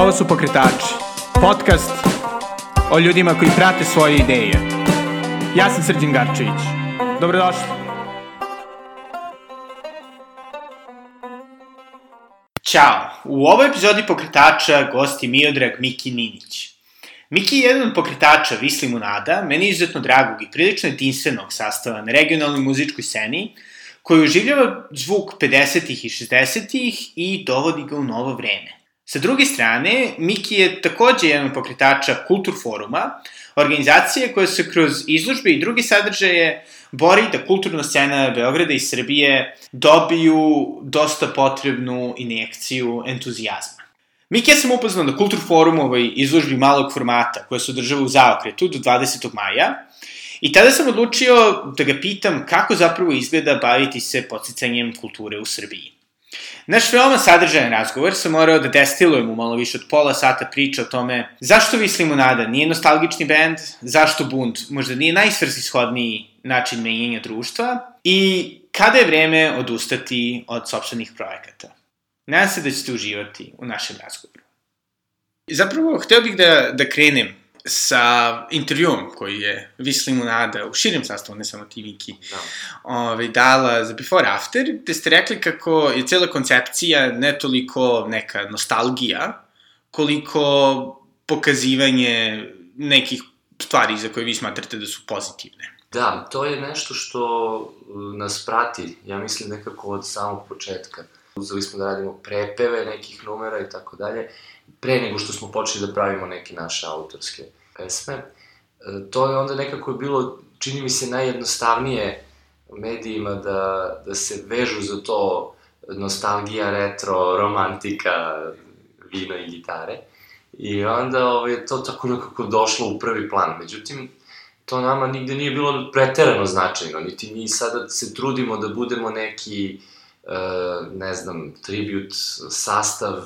Ovo su Pokretači, podcast o ljudima koji prate svoje ideje. Ja sam Srđan Garčević. Dobrodošli. Ćao! U ovoj epizodi Pokretača gosti Miodrag Miki Ninić. Miki je jedan od pokretača Visli Munada, meni izuzetno dragog i prilično jedinstvenog sastava na regionalnoj muzičkoj sceni, koji oživljava zvuk 50-ih i 60-ih i dovodi ga u novo vreme. Sa druge strane, Miki je takođe jedan od pokretača Kultur foruma, organizacije koja se kroz izložbe i druge sadržaje bori da kulturna scena Beograda i Srbije dobiju dosta potrebnu injekciju entuzijazma. Miki ja sam upoznao na Kultur forumovoj izložbi malog formata koja se održava u Zaokretu do 20. maja i tada sam odlučio da ga pitam kako zapravo izgleda baviti se podsticanjem kulture u Srbiji. Naš veoma sadržajan razgovor sam morao da destilujem u malo više od pola sata priča o tome zašto Vis Limonada nije nostalgični bend, zašto Bund možda nije najsvrsishodniji način menjenja društva i kada je vreme odustati od sobstvenih projekata. Nadam se da ćete uživati u našem razgovoru. Zapravo, hteo bih da, da krenem sa intervjuom koji je Vis Limonada u širem sastavu, ne samo ti Viki, da. ove, ovaj, dala za Before After, gde ste rekli kako je cela koncepcija ne toliko neka nostalgija, koliko pokazivanje nekih stvari za koje vi smatrate da su pozitivne. Da, to je nešto što uh, nas prati, ja mislim nekako od samog početka. Uzeli smo da radimo prepeve nekih numera i tako dalje, pre nego što smo počeli da pravimo neke naše autorske pesme. E, to je onda nekako bilo, čini mi se, najjednostavnije medijima da, da se vežu za to nostalgija, retro, romantika, vino i gitare. I onda ovaj, to tako nekako došlo u prvi plan. Međutim, to nama nigde nije bilo preterano značajno, niti mi sada se trudimo da budemo neki, e, ne znam, tribut, sastav,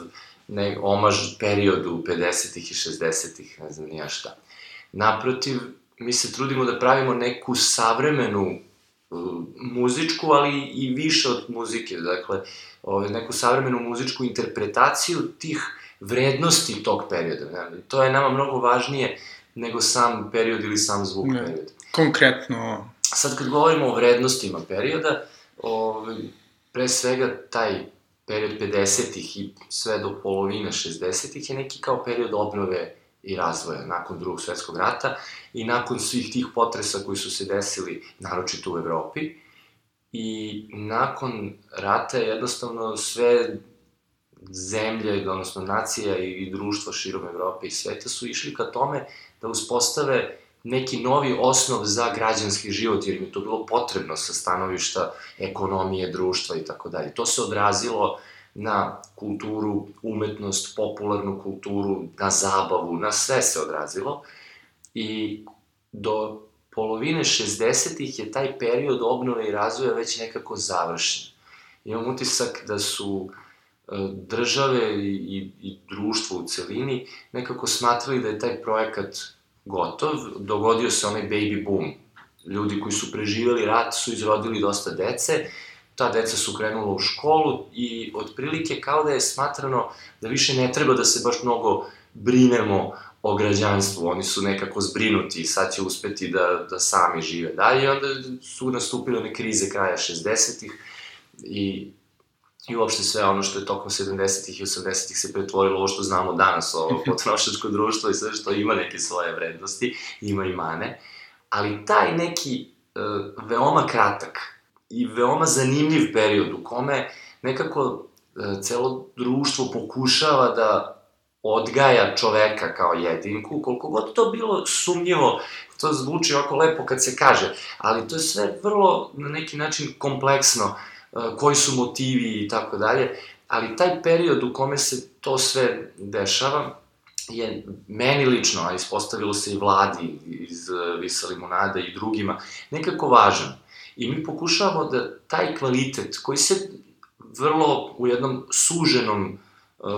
ne, omaž periodu 50-ih i 60-ih, ne znam nija šta. Naprotiv, mi se trudimo da pravimo neku savremenu uh, muzičku, ali i više od muzike, dakle, ovaj, neku savremenu muzičku interpretaciju tih vrednosti tog perioda. To je nama mnogo važnije nego sam period ili sam zvuk ne, perioda. Konkretno... Sad kad govorimo o vrednostima perioda, ovaj, pre svega taj period 50-ih i sve do polovine 60-ih je neki kao period obnove i razvoja nakon drugog svetskog rata i nakon svih tih potresa koji su se desili, naročito u Evropi. I nakon rata je jednostavno sve zemlje, odnosno nacija i društva širom Evrope i sveta su išli ka tome da uspostave neki novi osnov za građanski život, jer mi to bilo potrebno sa stanovišta ekonomije, društva i tako dalje. To se odrazilo na kulturu, umetnost, popularnu kulturu, na zabavu, na sve se odrazilo. I do polovine 60-ih je taj period obnove i razvoja već nekako završen. Imam utisak da su e, države i, i, i društvo u celini nekako smatrali da je taj projekat gotov, dogodio se onaj baby boom. Ljudi koji su preživeli rat su izrodili dosta dece, ta deca su krenula u školu i otprilike kao da je smatrano da više ne treba da se baš mnogo brinemo o građanstvu, oni su nekako zbrinuti i sad će uspeti da, da sami žive dalje, onda su nastupile one krize kraja 60-ih i i uopšte sve ono što je tokom 70-ih i 80-ih se pretvorilo ovo što znamo danas, ovo potrošačko društvo i sve što ima neke svoje vrednosti, ima i mane, ali taj neki uh, veoma kratak i veoma zanimljiv period u kome nekako uh, celo društvo pokušava da odgaja čoveka kao jedinku, koliko god to bilo sumnjivo, to zvuči ovako lepo kad se kaže, ali to je sve vrlo na neki način kompleksno, koji su motivi i tako dalje, ali taj period u kome se to sve dešava je meni lično, a ispostavilo se i vladi iz Visa Limonada i drugima, nekako važan. I mi pokušavamo da taj kvalitet koji se vrlo u jednom suženom uh,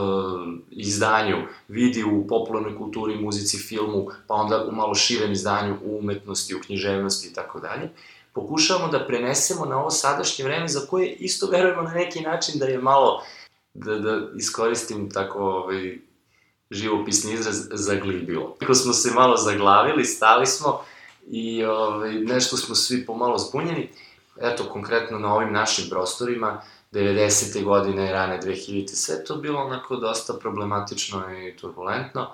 izdanju vidi u popularnoj kulturi, muzici, filmu, pa onda u malo širem izdanju u umetnosti, u književnosti i tako dalje, pokušavamo da prenesemo na ovo sadašnje vreme za koje isto verujemo na neki način da je malo, da, da iskoristim tako ovaj, živopisni izraz zaglibilo. Kako smo se malo zaglavili, stali smo i ovaj, nešto smo svi pomalo zbunjeni. Eto, konkretno na ovim našim prostorima, 90. godine, rane 2000. sve to bilo onako dosta problematično i turbulentno.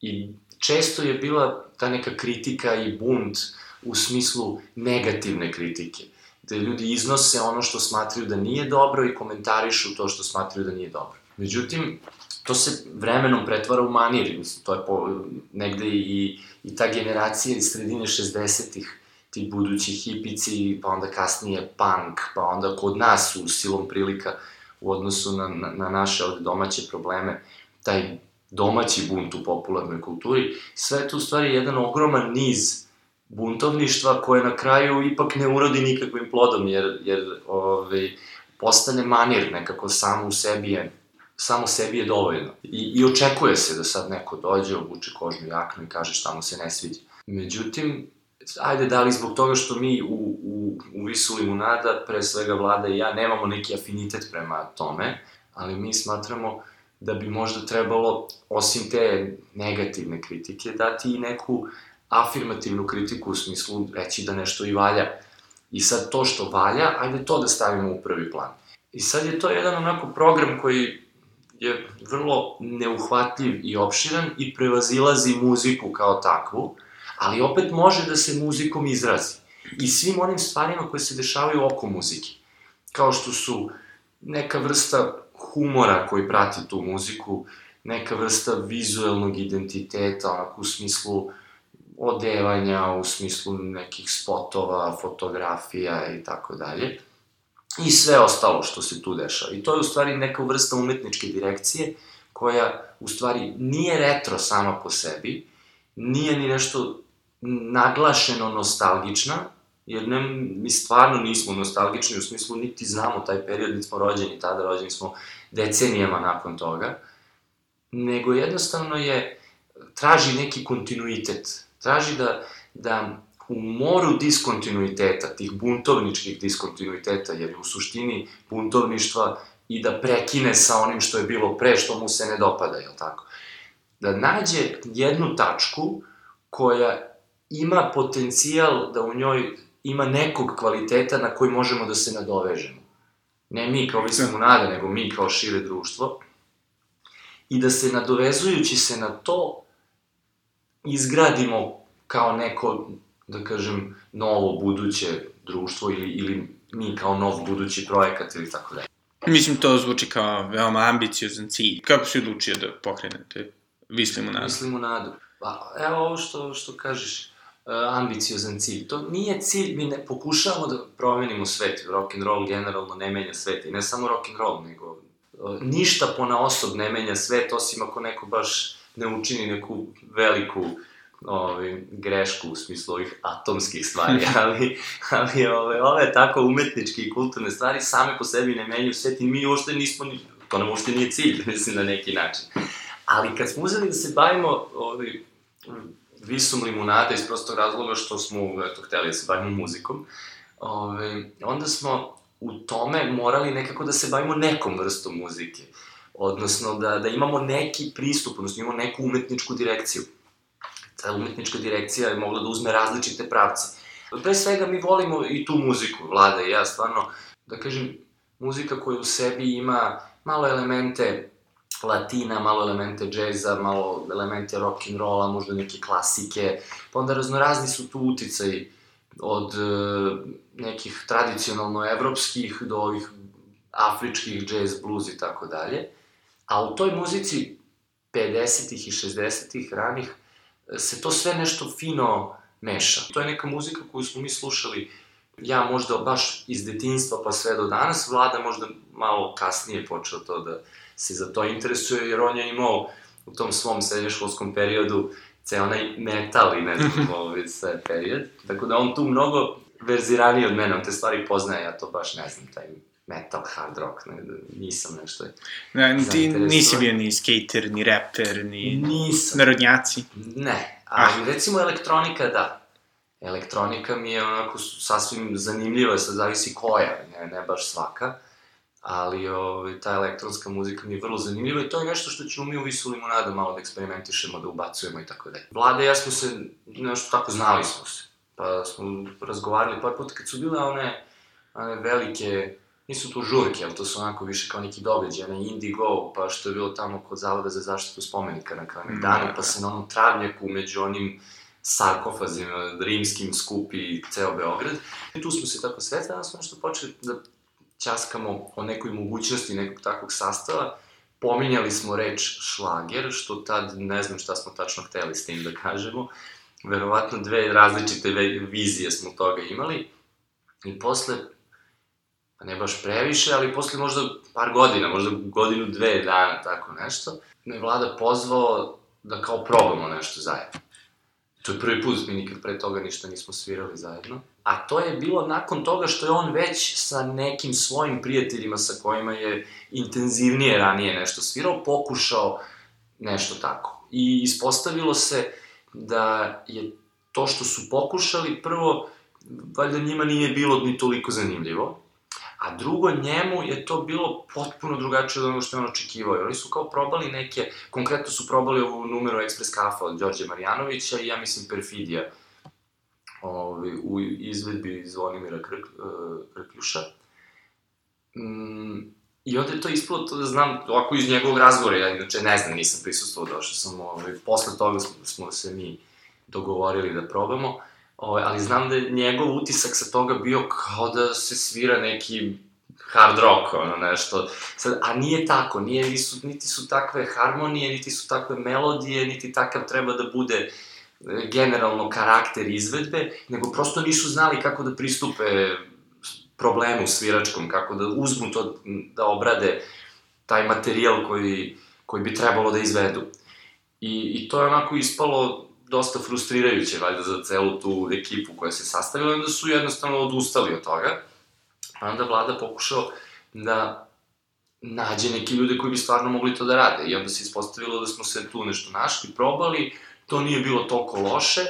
I često je bila ta neka kritika i bunt u smislu negativne kritike. Da ljudi iznose ono što smatraju da nije dobro i komentarišu to što smatraju da nije dobro. Međutim, to se vremenom pretvara u manir, to je po, negde i, i ta generacija iz sredine 60-ih, ti budući hipici, pa onda kasnije punk, pa onda kod nas u silom prilika u odnosu na, na, na naše ovde domaće probleme, taj domaći bunt u popularnoj kulturi, sve to u stvari jedan ogroman niz buntovništva koje na kraju ipak ne urodi nikakvim plodom, jer, jer ovaj, postane manir nekako samo u sebi je samo sebi je dovoljno. I, I očekuje se da sad neko dođe, obuče kožnu jaknu i kaže šta mu se ne sviđa. Međutim, ajde, da li zbog toga što mi u, u, u Visu Limunada, pre svega vlada i ja, nemamo neki afinitet prema tome, ali mi smatramo da bi možda trebalo, osim te negativne kritike, dati i neku afirmativnu kritiku u smislu reći da nešto i valja. I sad to što valja, ajde to da stavimo u prvi plan. I sad je to jedan onako program koji je vrlo neuhvatljiv i opširan i prevazilazi muziku kao takvu, ali opet može da se muzikom izrazi. I svim onim stvarima koje se dešavaju oko muzike. Kao što su neka vrsta humora koji prati tu muziku, neka vrsta vizuelnog identiteta, onako u smislu odevanja, u smislu nekih spotova, fotografija i tako dalje i sve ostalo što se tu dešava. I to je u stvari neka vrsta umetničke direkcije koja u stvari nije retro sama po sebi, nije ni nešto naglašeno nostalgična, jer ne, mi stvarno nismo nostalgični u smislu niti znamo taj period, niti smo rođeni tada, rođeni smo decenijama nakon toga, nego jednostavno je, traži neki kontinuitet, traži da, da u moru diskontinuiteta, tih buntovničkih diskontinuiteta, jer je u suštini buntovništva i da prekine sa onim što je bilo pre, što mu se ne dopada, je tako? Da nađe jednu tačku koja ima potencijal da u njoj ima nekog kvaliteta na koji možemo da se nadovežemo. Ne mi kao Vismu Nade, nego mi kao šire društvo. I da se nadovezujući se na to, izgradimo kao neko da kažem, novo buduće društvo ili, ili mi kao nov budući projekat ili tako dalje. Mislim, to zvuči kao veoma ambiciozan cilj. Kako si odlučio da pokrenete Mislim u nadu? Mislim u nadu. Pa, evo ovo što, što kažeš, uh, ambiciozan cilj. To nije cilj, mi ne pokušavamo da promenimo svet. Rock and roll generalno ne menja svet. I ne samo rock and roll, nego uh, ništa po na osob ne menja svet, osim ako neko baš ne učini neku veliku ovaj, grešku u smislu ovih atomskih stvari, ali, ali ove, ove tako umetničke i kulturne stvari same po sebi ne menjaju svet i mi uopšte nismo, to nam uopšte nije cilj, mislim, na neki način. Ali kad smo uzeli da se bavimo ovaj, visum limunada iz prostog razloga što smo, eto, hteli da se bavimo muzikom, ove, ovaj, onda smo u tome morali nekako da se bavimo nekom vrstom muzike. Odnosno, da, da imamo neki pristup, odnosno imamo neku umetničku direkciju ta umetnička direkcija je mogla da uzme različite pravce. Pre svega mi volimo i tu muziku, Vlada i ja, stvarno, da kažem, muzika koja u sebi ima malo elemente latina, malo elemente džeza, malo elemente rock and rolla, možda neke klasike, pa onda raznorazni su tu uticaji od e, nekih tradicionalno evropskih do ovih afričkih jazz, blues i tako dalje. A u toj muzici 50-ih i 60-ih ranih se to sve nešto fino meša. To je neka muzika koju smo mi slušali, ja možda baš iz detinstva pa sve do danas, Vlada možda malo kasnije počeo to da se za to interesuje, jer on je imao u tom svom srednjoškolskom periodu ceo onaj metal i ne znam ovaj sve period. Tako da on tu mnogo verziraniji od mene, on te stvari poznaje, ja to baš ne znam, taj metal, hard rock, ne, nisam nešto Ne, ti nisi bio ni skater, ni rapper, ni nisam. narodnjaci. Ne, ali ah. recimo elektronika da. Elektronika mi je onako sasvim zanimljiva, sad zavisi koja, ne, ne baš svaka. ali ovaj, ta elektronska muzika mi je vrlo zanimljiva i to je nešto što ćemo mi u Visu Limonada malo da eksperimentišemo, da ubacujemo i tako dalje. Vlada i ja smo se, nešto tako, znali smo se, pa smo razgovarali par puta kad su bile one, one velike, nisu to žurke, ali to su onako više kao neki događaj, ne Indigo, pa što je bilo tamo kod Zavoda za zaštitu spomenika na Kalemegdanu, mm, pa se na onom travnjaku među onim sarkofazima rimskim skupi ceo Beograd. I tu smo se tako sve, danas smo nešto počeli da ćaskamo o nekoj mogućnosti nekog takvog sastava, pominjali smo reč šlager, što tad ne znam šta smo tačno hteli s tim da kažemo, verovatno dve različite vizije smo toga imali, i posle, ne baš previše, ali posle možda par godina, možda godinu, dve dana, tako nešto, me vlada pozvao da kao probamo nešto zajedno. To je prvi put, mi nikad pre toga ništa nismo svirali zajedno. A to je bilo nakon toga što je on već sa nekim svojim prijateljima sa kojima je intenzivnije ranije nešto svirao, pokušao nešto tako. I ispostavilo se da je to što su pokušali, prvo, valjda njima nije bilo ni toliko zanimljivo, A drugo, njemu je to bilo potpuno drugačije od onoga što je on očekivao. Oni su kao probali neke, konkretno su probali ovu numeru Express Kafa od Đorđe Marjanovića i ja mislim Perfidija ovi, u izvedbi Zvonimira Krk, uh, Krkljuša. Mm, I onda je to ispalo to da znam, ovako iz njegovog razgovora, ja inače ne znam, nisam prisustvovao, došao sam, ovaj, posle toga smo, smo se mi dogovorili da probamo. Ovaj, ali znam da je njegov utisak sa toga bio kao da se svira neki hard rock, ono nešto. Sad, a nije tako, nije, nisu, niti su takve harmonije, niti su takve melodije, niti takav treba da bude e, generalno karakter izvedbe, nego prosto nisu znali kako da pristupe problemu sviračkom, kako da uzmu to, da obrade taj materijal koji, koji bi trebalo da izvedu. I, i to je onako ispalo dosta frustrirajuće, valjda, za celu tu ekipu koja se sastavila, onda su jednostavno odustali od toga. Pa onda vlada pokušao da nađe neke ljude koji bi stvarno mogli to da rade. I onda se ispostavilo da smo se tu nešto našli, probali, to nije bilo toliko loše,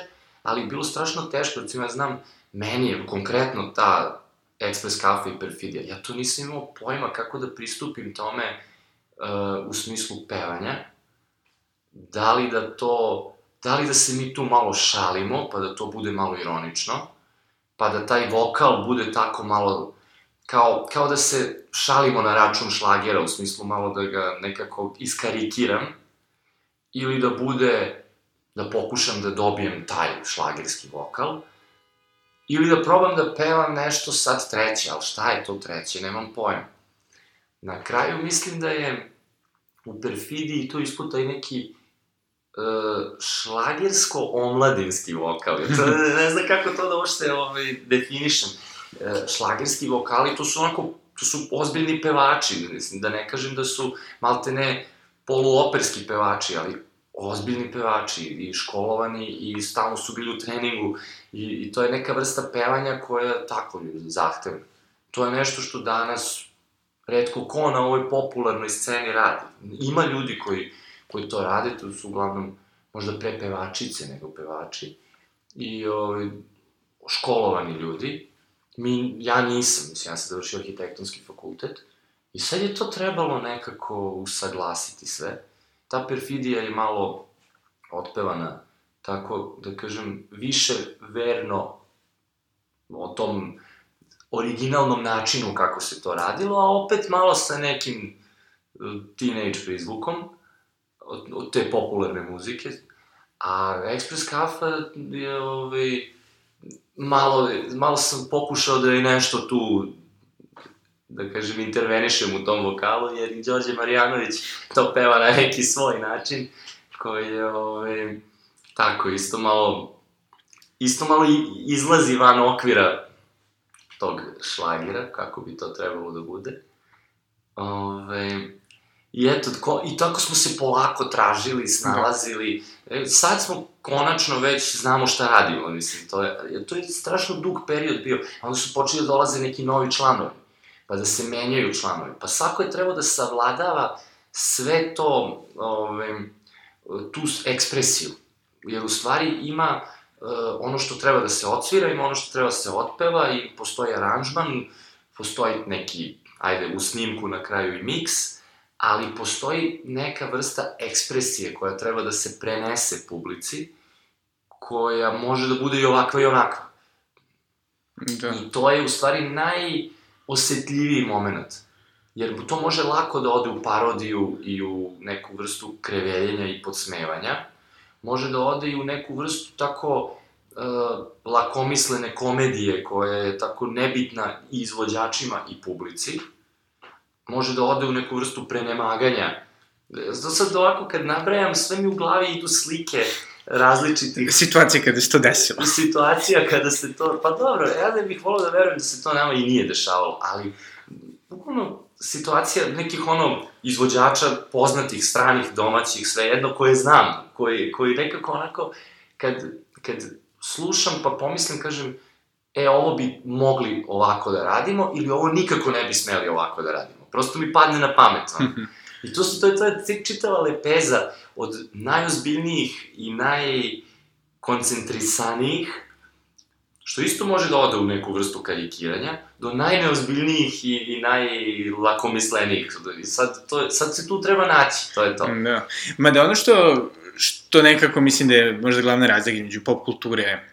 ali bilo strašno teško, recimo ja znam, meni je konkretno ta Express Cafe i Perfidija, ja to nisam imao pojma kako da pristupim tome uh, u smislu pevanja, da li da to da li da se mi tu malo šalimo, pa da to bude malo ironično, pa da taj vokal bude tako malo, kao, kao da se šalimo na račun šlagera, u smislu malo da ga nekako iskarikiram, ili da bude, da pokušam da dobijem taj šlagerski vokal, ili da probam da pevam nešto sad treće, ali šta je to treće, nemam pojma. Na kraju mislim da je u perfidiji to isputa i neki uh, šlagersko-omladinski vokal. To, ne znam kako to da uopšte ovaj, definišem. Uh, šlagerski vokali, to su onako, to su ozbiljni pevači, mislim, da ne kažem da su maltene poluoperski pevači, ali ozbiljni pevači i školovani i stalno su bili u treningu i, i to je neka vrsta pevanja koja tako zahtevna. To je nešto što danas redko ko na ovoj popularnoj sceni radi. Ima ljudi koji koji to rade, to su uglavnom možda pre pevačice nego pevači i ovaj, školovani ljudi. Mi, ja nisam, mislim, ja sam završio arhitektonski fakultet i sad je to trebalo nekako usaglasiti sve. Ta perfidija je malo otpevana, tako da kažem, više verno o tom originalnom načinu kako se to radilo, a opet malo sa nekim eh, teenage prizvukom od, od te popularne muzike, a Express Kafa je, ovaj, malo, malo sam pokušao da je nešto tu, da kažem, intervenišem u tom vokalu, jer i Đorđe Marjanović to peva na neki svoj način, koji je, ovaj, tako, isto malo, isto malo izlazi van okvira tog šlagira, kako bi to trebalo da bude. Ove, ovaj, I eto, ko, i tako smo se polako tražili, snalazili. E, sad smo konačno već znamo šta radimo, mislim, to je, to je strašno dug period bio. Onda su počeli da dolaze neki novi članovi, pa da se menjaju članovi. Pa svako je trebao da savladava sve to, ove, tu ekspresiju. Jer u stvari ima uh, ono što treba da se odsvira, ima ono što treba da se otpeva i postoji aranžman, postoji neki ajde, u snimku na kraju i miks, ali postoji neka vrsta ekspresije koja treba da se prenese publici, koja može da bude i ovakva i onakva. Da. I to je u stvari najosetljiviji moment. Jer to može lako da ode u parodiju i u neku vrstu kreveljenja i podsmevanja. Može da ode i u neku vrstu tako uh, lakomislene komedije koja je tako nebitna i izvođačima i publici. Može da ode u neku vrstu prenemaganja. Zato sad ovako kad nabrajam, sve mi u glavi idu slike različitih Situacija kada se to desilo. situacija kada se to, pa dobro, ja ne bih volao da verujem da se to nama i nije dešavalo, ali bukvalno situacija nekih ono izvođača poznatih, stranih, domaćih, svejedno koje znam, koji, koji nekako onako, kad, kad slušam pa pomislim, kažem, e, ovo bi mogli ovako da radimo ili ovo nikako ne bi smeli ovako da radimo. Prosto mi padne na pamet, ono. I to su, to je, to je čitava lepeza od najozbiljnijih i najkoncentrisanijih, što isto može da ode u neku vrstu karikiranja, do najneozbiljnijih i, i najlakomislenijih. I sad, to, sad se tu treba naći, to je to. Da. Mada ono što, što nekako mislim da je možda glavna razlika između pop kulture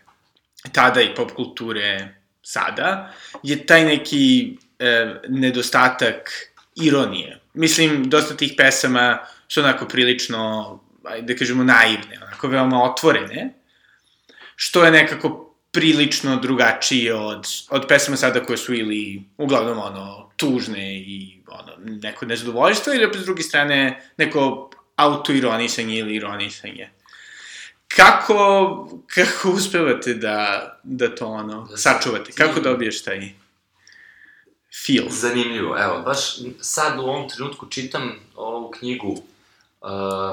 tada i pop kulture sada, je taj neki e, nedostatak ironije. Mislim, dosta tih pesama su onako prilično, ajde da kažemo, naivne, onako veoma otvorene, što je nekako prilično drugačije od, od pesama sada koje su ili uglavnom ono tužne i ono neko nezadovoljstvo ili opet s druge strane neko autoironisanje ili ironisanje. Kako, kako uspevate da, da to ono, Da sačuvate? Kako dobiješ taj feel? Zanimljivo, evo, baš sad u ovom trenutku čitam ovu knjigu, uh,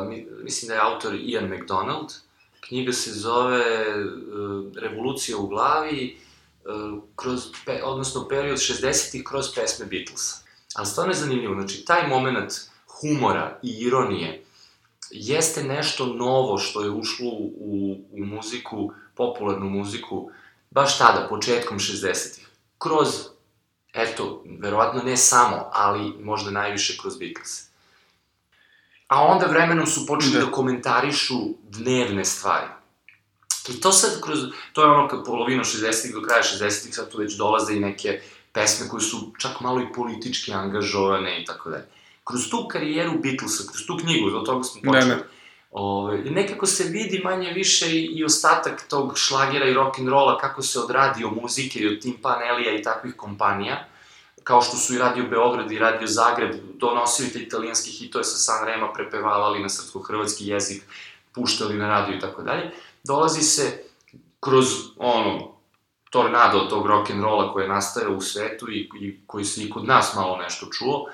mi- mislim da je autor Ian MacDonald, knjiga se zove uh, Revolucija u glavi, uh, kroz, pe, odnosno period 60-ih kroz pesme Beatlesa. Ali stvarno je zanimljivo, znači taj moment humora i ironije jeste nešto novo što je ušlo u, u muziku, popularnu muziku, baš tada, početkom 60-ih. Kroz eto, verovatno ne samo, ali možda najviše kroz Beatles. A onda vremenom su počeli da, Da. da komentarišu dnevne stvari. I to sad kroz, to je ono kad polovina 60-ih do kraja 60-ih, sad tu već dolaze i neke pesme koje su čak malo i politički angažovane i tako dalje. Kroz tu karijeru Beatlesa, kroz tu knjigu, do toga smo Da, počeli, da. Ove, nekako se vidi manje više i, i ostatak tog šlagera i rock'n'rolla, kako se od radio muzike i od Tim Panelija i takvih kompanija, kao što su i Radio Beograd i Radio Zagreb, donosili te italijanski hitove sa San Rema, prepevavali na srpsko-hrvatski jezik, puštali na radio i tako dalje, dolazi se kroz ono, tornado tog rock'n'rolla koji je nastajao u svetu i, i koji se i kod nas malo nešto čuo,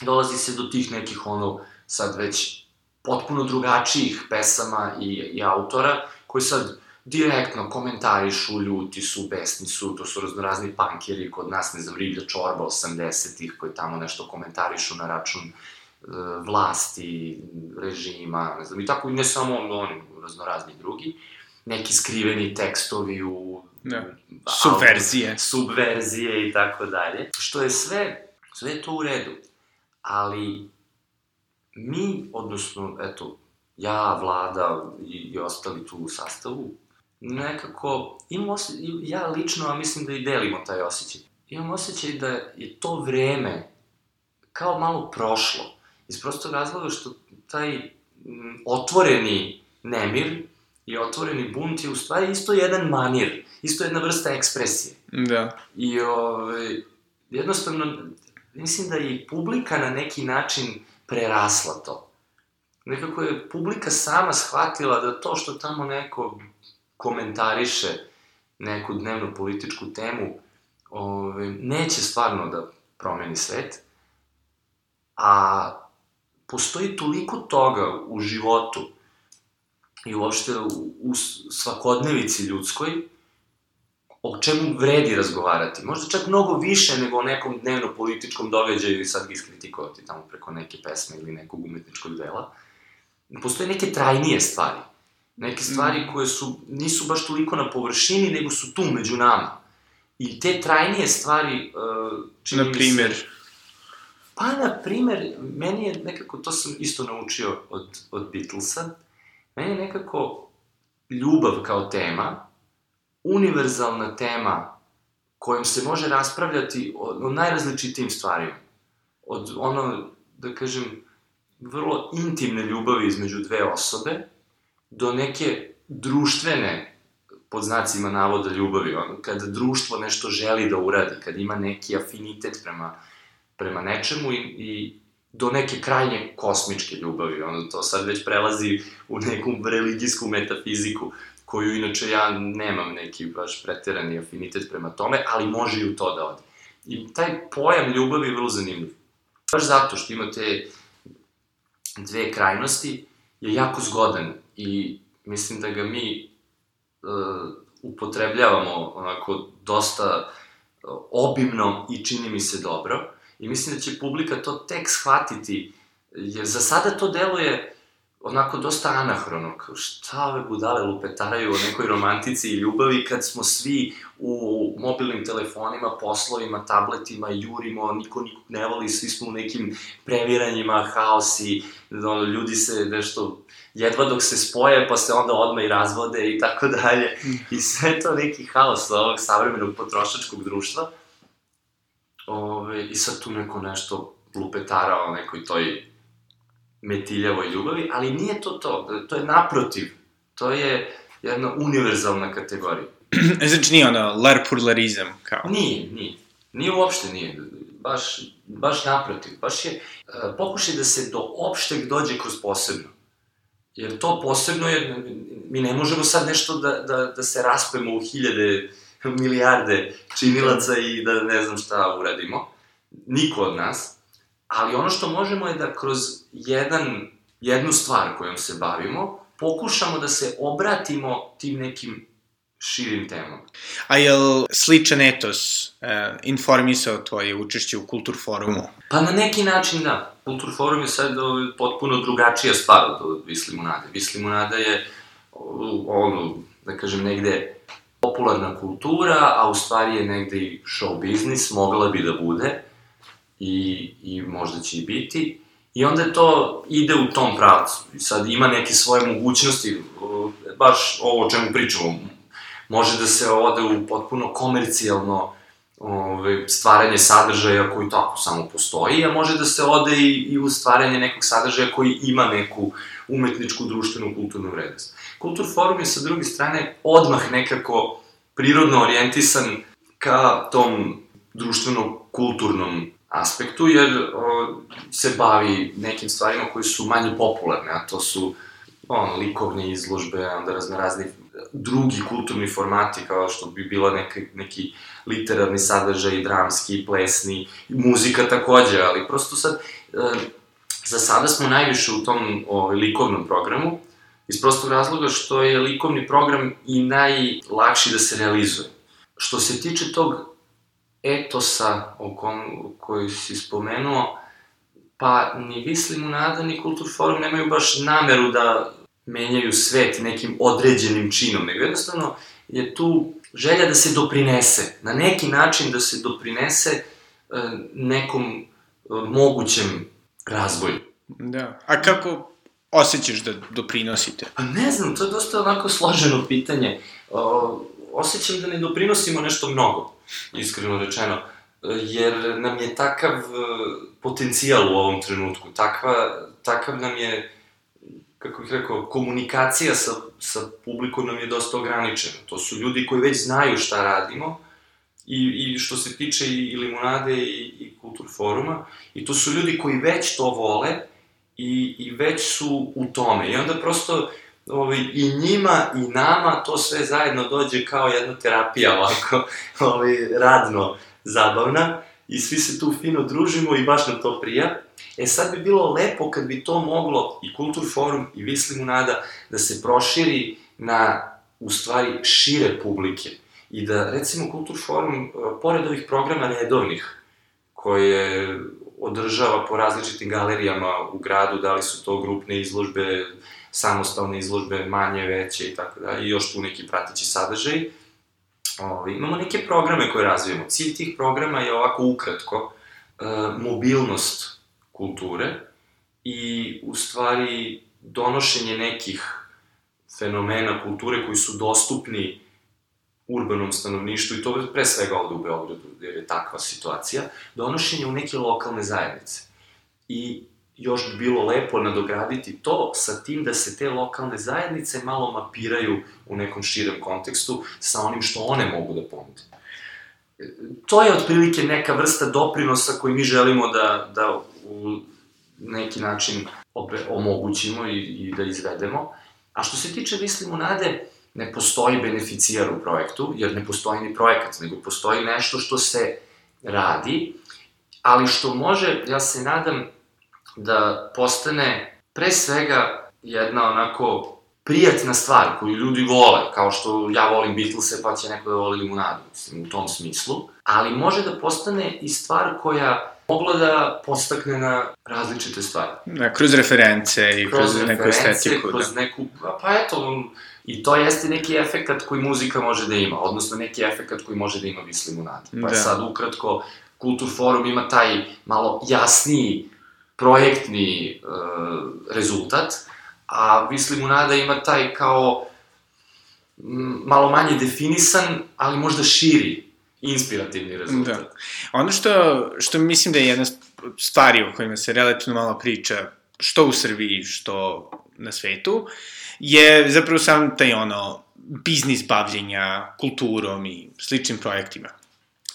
dolazi se do tih nekih ono, sad već potpuno drugačijih pesama i, i autora, koji sad direktno komentarišu, ljuti su, besni su, to su raznorazni pankeri kod nas, ne znam, Riblja Čorba 80-ih, koji tamo nešto komentarišu na račun e, vlasti, režima, ne znam, i tako, i ne samo oni, raznorazni drugi, neki skriveni tekstovi u... Da. u- Subverzije. subverzije i tako dalje, što je sve, sve je to u redu, ali mi, odnosno, eto, ja, vlada i, i ostali tu u sastavu, nekako, imam osjećaj, ja lično, a mislim da i delimo taj osjećaj, imam osjećaj da je to vreme kao malo prošlo, iz prostog razloga što taj otvoreni nemir i otvoreni bunt je u stvari isto jedan manir, isto jedna vrsta ekspresije. Da. I ove, jednostavno, mislim da i publika na neki način prerasla to. Nekako je publika sama shvatila da to što tamo neko komentariše neku dnevno političku temu, ove, neće stvarno da promeni svet, a postoji toliko toga u životu i uopšte u, u svakodnevici ljudskoj, o čemu vredi razgovarati. Možda čak mnogo više nego o nekom dnevno-političkom događaju i sad ga iskritikovati tamo preko neke pesme ili nekog umetničkog dela. Postoje neke trajnije stvari. Neke stvari koje su, nisu baš toliko na površini, nego su tu među nama. I te trajnije stvari, uh, čini Na mi se- primer, Pa, na primer, meni je nekako, to sam isto naučio od, od Beatlesa, meni je nekako ljubav kao tema, univerzalna tema kojom se može raspravljati o, o najrazličitijim stvarima. Od ono, da kažem, vrlo intimne ljubavi između dve osobe, do neke društvene, pod znacima navoda ljubavi, ono, kada društvo nešto želi da uradi, kad ima neki afinitet prema, prema nečemu i, i do neke krajnje kosmičke ljubavi, ono, to sad već prelazi u neku religijsku metafiziku, koju inače ja nemam neki baš preterani afinitet prema tome, ali može i u to da ode. I taj pojam ljubavi je vrlo zanimljiv. Baš zato što imate dve krajnosti, je jako zgodan i mislim da ga mi uh, upotrebljavamo onako dosta obimno i čini mi se dobro. I mislim da će publika to tek shvatiti, jer za sada to deluje onako dosta anahrono, kao šta ove budale lupetaraju o nekoj romantici i ljubavi kad smo svi u mobilnim telefonima, poslovima, tabletima, jurimo, niko nikog ne voli, svi smo u nekim previranjima, haosi, ono, ljudi se nešto, jedva dok se spoje, pa se onda odmah i razvode i tako dalje. I sve to neki haos ovog savremenog potrošačkog društva. Ove, I sad tu neko nešto lupetara o nekoj toj metiljavoj ljubavi, ali nije to to, to je naprotiv, to je jedna univerzalna kategorija. znači nije ono larpurlarizam, kao? Nije, nije. Nije uopšte nije. Baš, baš naprotiv. Baš je uh, pokušaj da se do opšteg dođe kroz posebno. Jer to posebno je, mi ne možemo sad nešto da, da, da se raspemo u hiljade, milijarde činilaca i da ne znam šta uradimo. Niko od nas. Ali ono što možemo je da kroz jedan, jednu stvar kojom se bavimo, pokušamo da se obratimo tim nekim širim temama. A jel sličan etos uh, informisao tvoje učešće u Kultur forumu? Pa na neki način da. Kultur forum je sad potpuno drugačija stvar od Vislimunade. Vislimunada je ono, da kažem, negde popularna kultura, a u stvari je negde i show biznis, mogla bi da bude i, i možda će i biti. I onda to ide u tom pravcu. I sad ima neke svoje mogućnosti, baš ovo o čemu pričamo. Može da se ode u potpuno komercijalno ove, stvaranje sadržaja koji tako samo postoji, a može da se ode i, i u stvaranje nekog sadržaja koji ima neku umetničku, društvenu, kulturnu vrednost. Kultur forum je sa druge strane odmah nekako prirodno orijentisan ka tom društveno-kulturnom aspektu, jer o, se bavi nekim stvarima koji su manje popularne, a to su on, likovne izložbe, onda razne razni drugi kulturni formati, kao što bi bila neka, neki literarni sadržaj, dramski, plesni, muzika takođe, ali prosto sad, e, za sada smo najviše u tom o, likovnom programu, iz prostog razloga što je likovni program i najlakši da se realizuje. Što se tiče tog etosa o kom, koji si spomenuo, pa ni Vislimu Nada ni Kultur Forum nemaju baš nameru da menjaju svet nekim određenim činom, nego jednostavno je tu želja da se doprinese, na neki način da se doprinese e, nekom e, mogućem razvoju. Da. A kako osjećaš da doprinosite? Pa ne znam, to je dosta onako složeno pitanje. O, osjećam da ne doprinosimo nešto mnogo, iskreno rečeno, jer nam je takav e, potencijal u ovom trenutku, takva, takav nam je, kako bih rekao, komunikacija sa, sa publikom nam je dosta ograničena. To su ljudi koji već znaju šta radimo, i, i što se tiče i, i limunade i, i kultur foruma, i to su ljudi koji već to vole i, i već su u tome. I onda prosto ovaj, i njima i nama to sve zajedno dođe kao jedna terapija ovako, ovaj, radno zabavna i svi se tu fino družimo i baš nam to prija. E sad bi bilo lepo kad bi to moglo i Kultur forum i Visli nada da se proširi na u stvari šire publike i da recimo Kultur forum e, pored ovih programa redovnih koje održava po različitim galerijama u gradu, da li su to grupne izložbe, samostalne izložbe, manje, veće i tako da, i još tu neki prateći sadržaj. Ovi, imamo neke programe koje razvijemo. Cilj tih programa je ovako ukratko, e, mobilnost kulture i u stvari donošenje nekih fenomena kulture koji su dostupni urbanom stanovništvu, i to pre svega ovde u Beogradu, jer je takva situacija, donošenje u neke lokalne zajednice. I još bi bilo lepo nadograditi to sa tim da se te lokalne zajednice malo mapiraju u nekom širem kontekstu sa onim što one mogu da ponude. To je otprilike neka vrsta doprinosa koji mi želimo da, da u neki način omogućimo i, i da izvedemo. A što se tiče Visli Munade, ne postoji beneficijar u projektu, jer ne postoji ni projekat, nego postoji nešto što se radi, ali što može, ja se nadam, da postane pre svega jedna onako prijatna stvar koju ljudi vole, kao što ja volim Beatlese pa će neko da voli limunadu, mislim, u tom smislu, ali može da postane i stvar koja mogla da postakne na različite stvari. Da, kroz reference i kroz, kroz neku estetiku. Kroz da. neku, pa eto, i to jeste neki efekat koji muzika može da ima, odnosno neki efekat koji može da ima Vis limunada. Pa da. sad ukratko, Kultur Forum ima taj malo jasniji projektni uh, rezultat, a Vis limunada ima taj kao malo manje definisan, ali možda širi inspirativni rezultat. Da. Ono što, što mislim da je jedna stvari o kojima se relativno malo priča, što u Srbiji, što na svetu, je zapravo sam taj ono biznis bavljenja kulturom i sličnim projektima.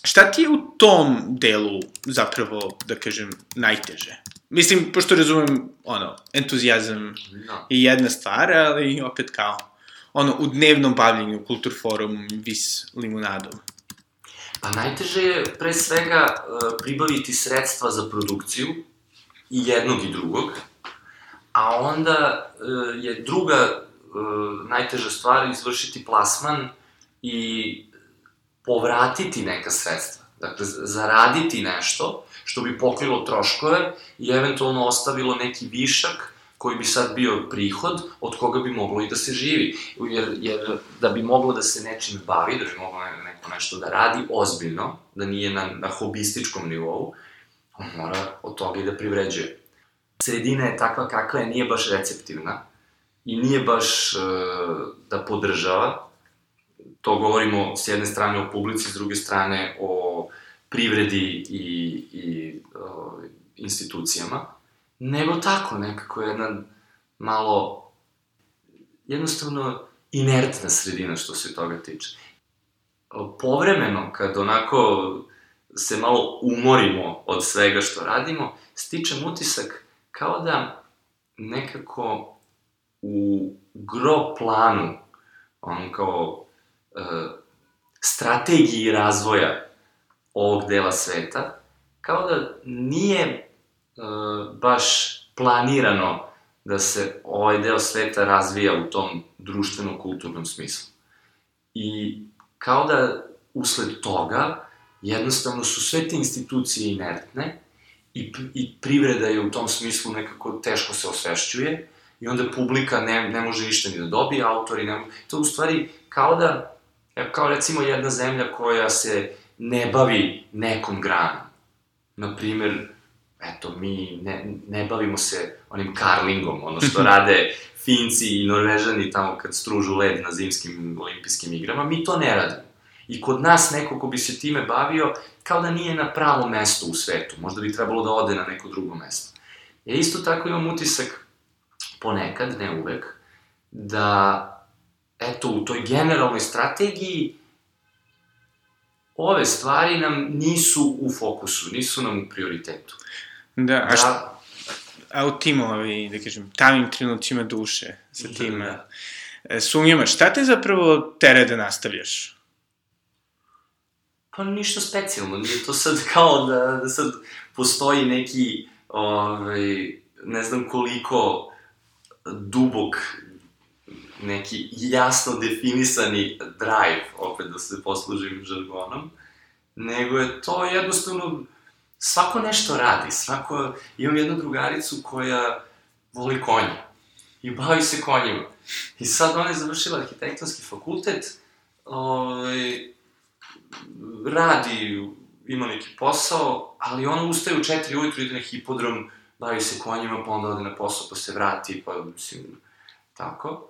Šta ti je u tom delu zapravo, da kažem, najteže? Mislim, pošto razumem, ono, entuzijazam no. Da. je jedna stvar, ali opet kao, ono, u dnevnom bavljenju kultur forum vis limunadom. Pa najteže je pre svega e, pribaviti sredstva za produkciju i jednog i drugog, a onda je druga e, najteža stvar izvršiti plasman i povratiti neka sredstva. Dakle, zaraditi nešto što bi pokrilo troškove i eventualno ostavilo neki višak koji bi sad bio prihod od koga bi moglo i da se živi. Jer, jer da bi moglo da se nečim bavi, da bi moglo neko nešto da radi ozbiljno, da nije na, na hobističkom nivou, on mora od toga i da privređuje. Sredina je takva kakva je, nije baš receptivna i nije baš uh, da podržava. To govorimo s jedne strane o publici, s druge strane o privredi i, i uh, institucijama nego tako, nekako jedan malo, jednostavno, inertna sredina što se toga tiče. Povremeno, kad onako se malo umorimo od svega što radimo, stičem utisak kao da nekako u gro planu, ono kao e, strategiji razvoja ovog dela sveta, kao da nije E, baš planirano da se ovaj deo sveta razvija u tom društveno-kulturnom smislu. I kao da usled toga jednostavno su sve te institucije inertne i, i privreda je u tom smislu nekako teško se osvešćuje i onda publika ne, ne može ništa ni da dobije, autori ne To u stvari kao da, kao recimo jedna zemlja koja se ne bavi nekom granom. Naprimer, eto, mi ne, ne bavimo se onim karlingom, ono što rade Finci i Norvežani tamo kad stružu led na zimskim olimpijskim igrama, mi to ne radimo. I kod nas neko ko bi se time bavio, kao da nije na pravo mesto u svetu, možda bi trebalo da ode na neko drugo mesto. Ja isto tako imam utisak, ponekad, ne uvek, da, eto, u toj generalnoj strategiji ove stvari nam nisu u fokusu, nisu nam u prioritetu. Da, a, šta, da. a u tim, ovi, da kažem, tamim trenucima duše sa da, tim da. E, sumnjama, šta te zapravo tere da nastavljaš? Pa ništa specijalno, nije to sad kao da, da sad postoji neki, ovaj, ne znam koliko dubok neki jasno definisani drive, opet da se poslužim žargonom, nego je to jednostavno svako nešto radi, svako, imam jednu drugaricu koja voli konje i bavi se konjima. I sad ona je završila arhitektonski fakultet, ovaj, radi ima neki posao, ali ona ustaje u četiri ujutru, ide na hipodrom, bavi se konjima, pa onda ode na posao, pa se vrati, pa mislim, tako.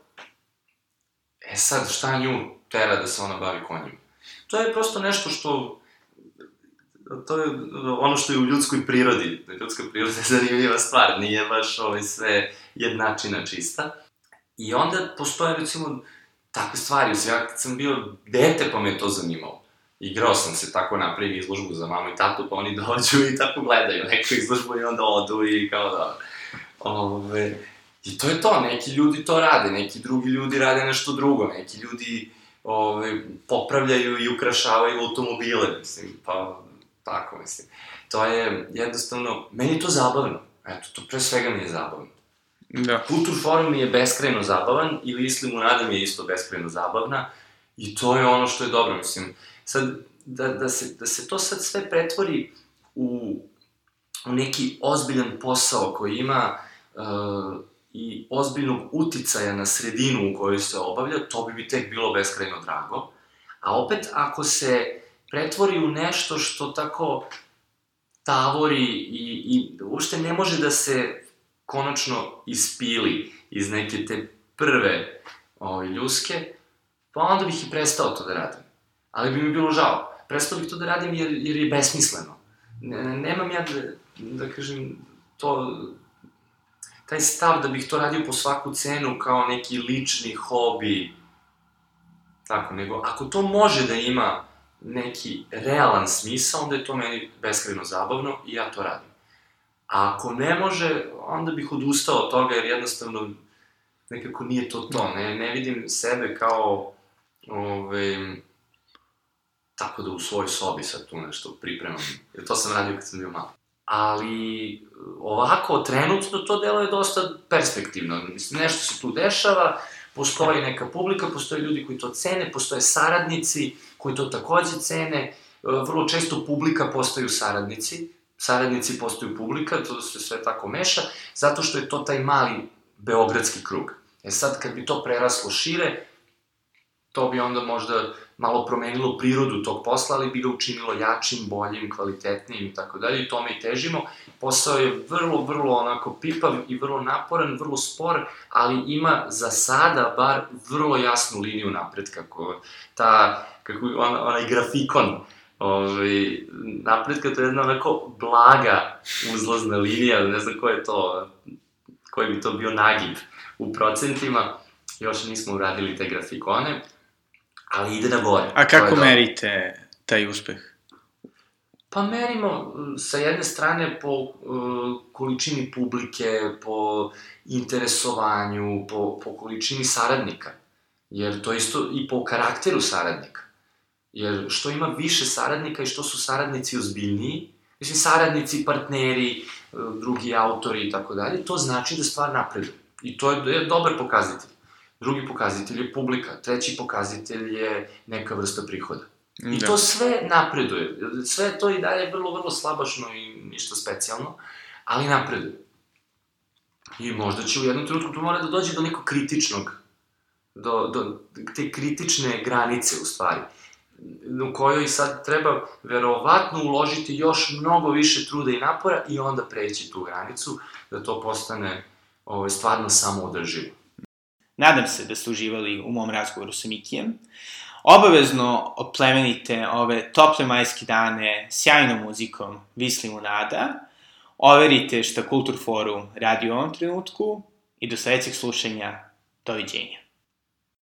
E sad, šta nju tera da se ona bavi konjima? To je prosto nešto što to je ono što je u ljudskoj prirodi. Ljudska priroda je zanimljiva stvar, nije baš ovaj sve jednačina čista. I onda postoje, recimo, takve stvari. Ja kad sam bio dete, pa me to zanimalo. Igrao sam se tako napravim izložbu za mamu i tatu, pa oni dođu i tako gledaju neku izložbu i onda odu i kao da... Ove, I to je to, neki ljudi to rade, neki drugi ljudi rade nešto drugo, neki ljudi ove, popravljaju i ukrašavaju automobile, mislim, pa tako, mislim. To je jednostavno, meni je to zabavno. Eto, to pre svega mi je zabavno. Da. Kultur forum mi je beskrajno zabavan i Lisli mu nada mi je isto beskrajno zabavna i to je ono što je dobro, mislim. Sad, da, da, se, da se to sad sve pretvori u, u neki ozbiljan posao koji ima uh, i ozbiljnog uticaja na sredinu u kojoj se obavlja, to bi mi tek bilo beskrajno drago. A opet, ako se pretvori u nešto što tako tavori i, i ušte ne može da se konačno ispili iz neke te prve ovaj, ljuske, pa onda bih i prestao to da radim. Ali bi mi bilo žao. Prestao bih to da radim jer, jer je besmisleno. Ne, nemam ja da, da kažem, to, taj stav da bih to radio po svaku cenu kao neki lični hobi, tako, nego ako to može da ima neki realan smisao, onda je to meni beskrajno zabavno i ja to radim. A ako ne može, onda bih odustao od toga, jer jednostavno nekako nije to to. Ne, ne vidim sebe kao, ove, tako da u svojoj sobi sad tu nešto pripremam. Jer to sam radio kad sam bio malo. Ali ovako, trenutno to delo je dosta perspektivno. Mislim, nešto se tu dešava, postoji neka publika, postoje ljudi koji to cene, postoje saradnici koji to takođe cene, vrlo često publika postaju saradnici, saradnici postaju publika, to se sve tako meša, zato što je to taj mali beogradski krug. E sad, kad bi to preraslo šire, to bi onda možda malo promenilo prirodu tog posla, ali bi ga učinilo jačim, boljim, kvalitetnijim i tako dalje, i tome i težimo. Posao je vrlo, vrlo onako pipav i vrlo naporan, vrlo spor, ali ima za sada bar vrlo jasnu liniju napretka, kako ta, kako on, onaj grafikon, ovaj, napretka, to je jedna onako blaga uzlazna linija, ne znam ko je to, koji bi to bio nagib u procentima, još nismo uradili te grafikone, ali ide na gore. A kako merite taj uspeh? Pa merimo sa jedne strane po uh, količini publike, po interesovanju, po, po količini saradnika. Jer to isto i po karakteru saradnika. Jer što ima više saradnika i što su saradnici ozbiljniji, mislim saradnici, partneri, drugi autori i tako dalje, to znači da stvar napreduje. I to je, je dobar pokazatelj. Drugi pokazatelj je publika, treći pokazatelj je neka vrsta prihoda. I da. to sve napreduje. Sve to i dalje vrlo, vrlo slabašno i ništa specijalno, ali napreduje. I možda će u jednom trenutku to mora da dođe do nekog kritičnog, do, do te kritične granice u stvari, u kojoj sad treba verovatno uložiti još mnogo više truda i napora i onda preći tu granicu, da to postane ovaj, stvarno samoodrživo. Nadam se da ste uživali u mom razgovoru sa Mikijem. Obavezno oplemenite ove tople majske dane sjajnom muzikom Visli mu nada. Overite šta Kultur Forum radi u ovom trenutku i do sledećeg slušanja. Doviđenja.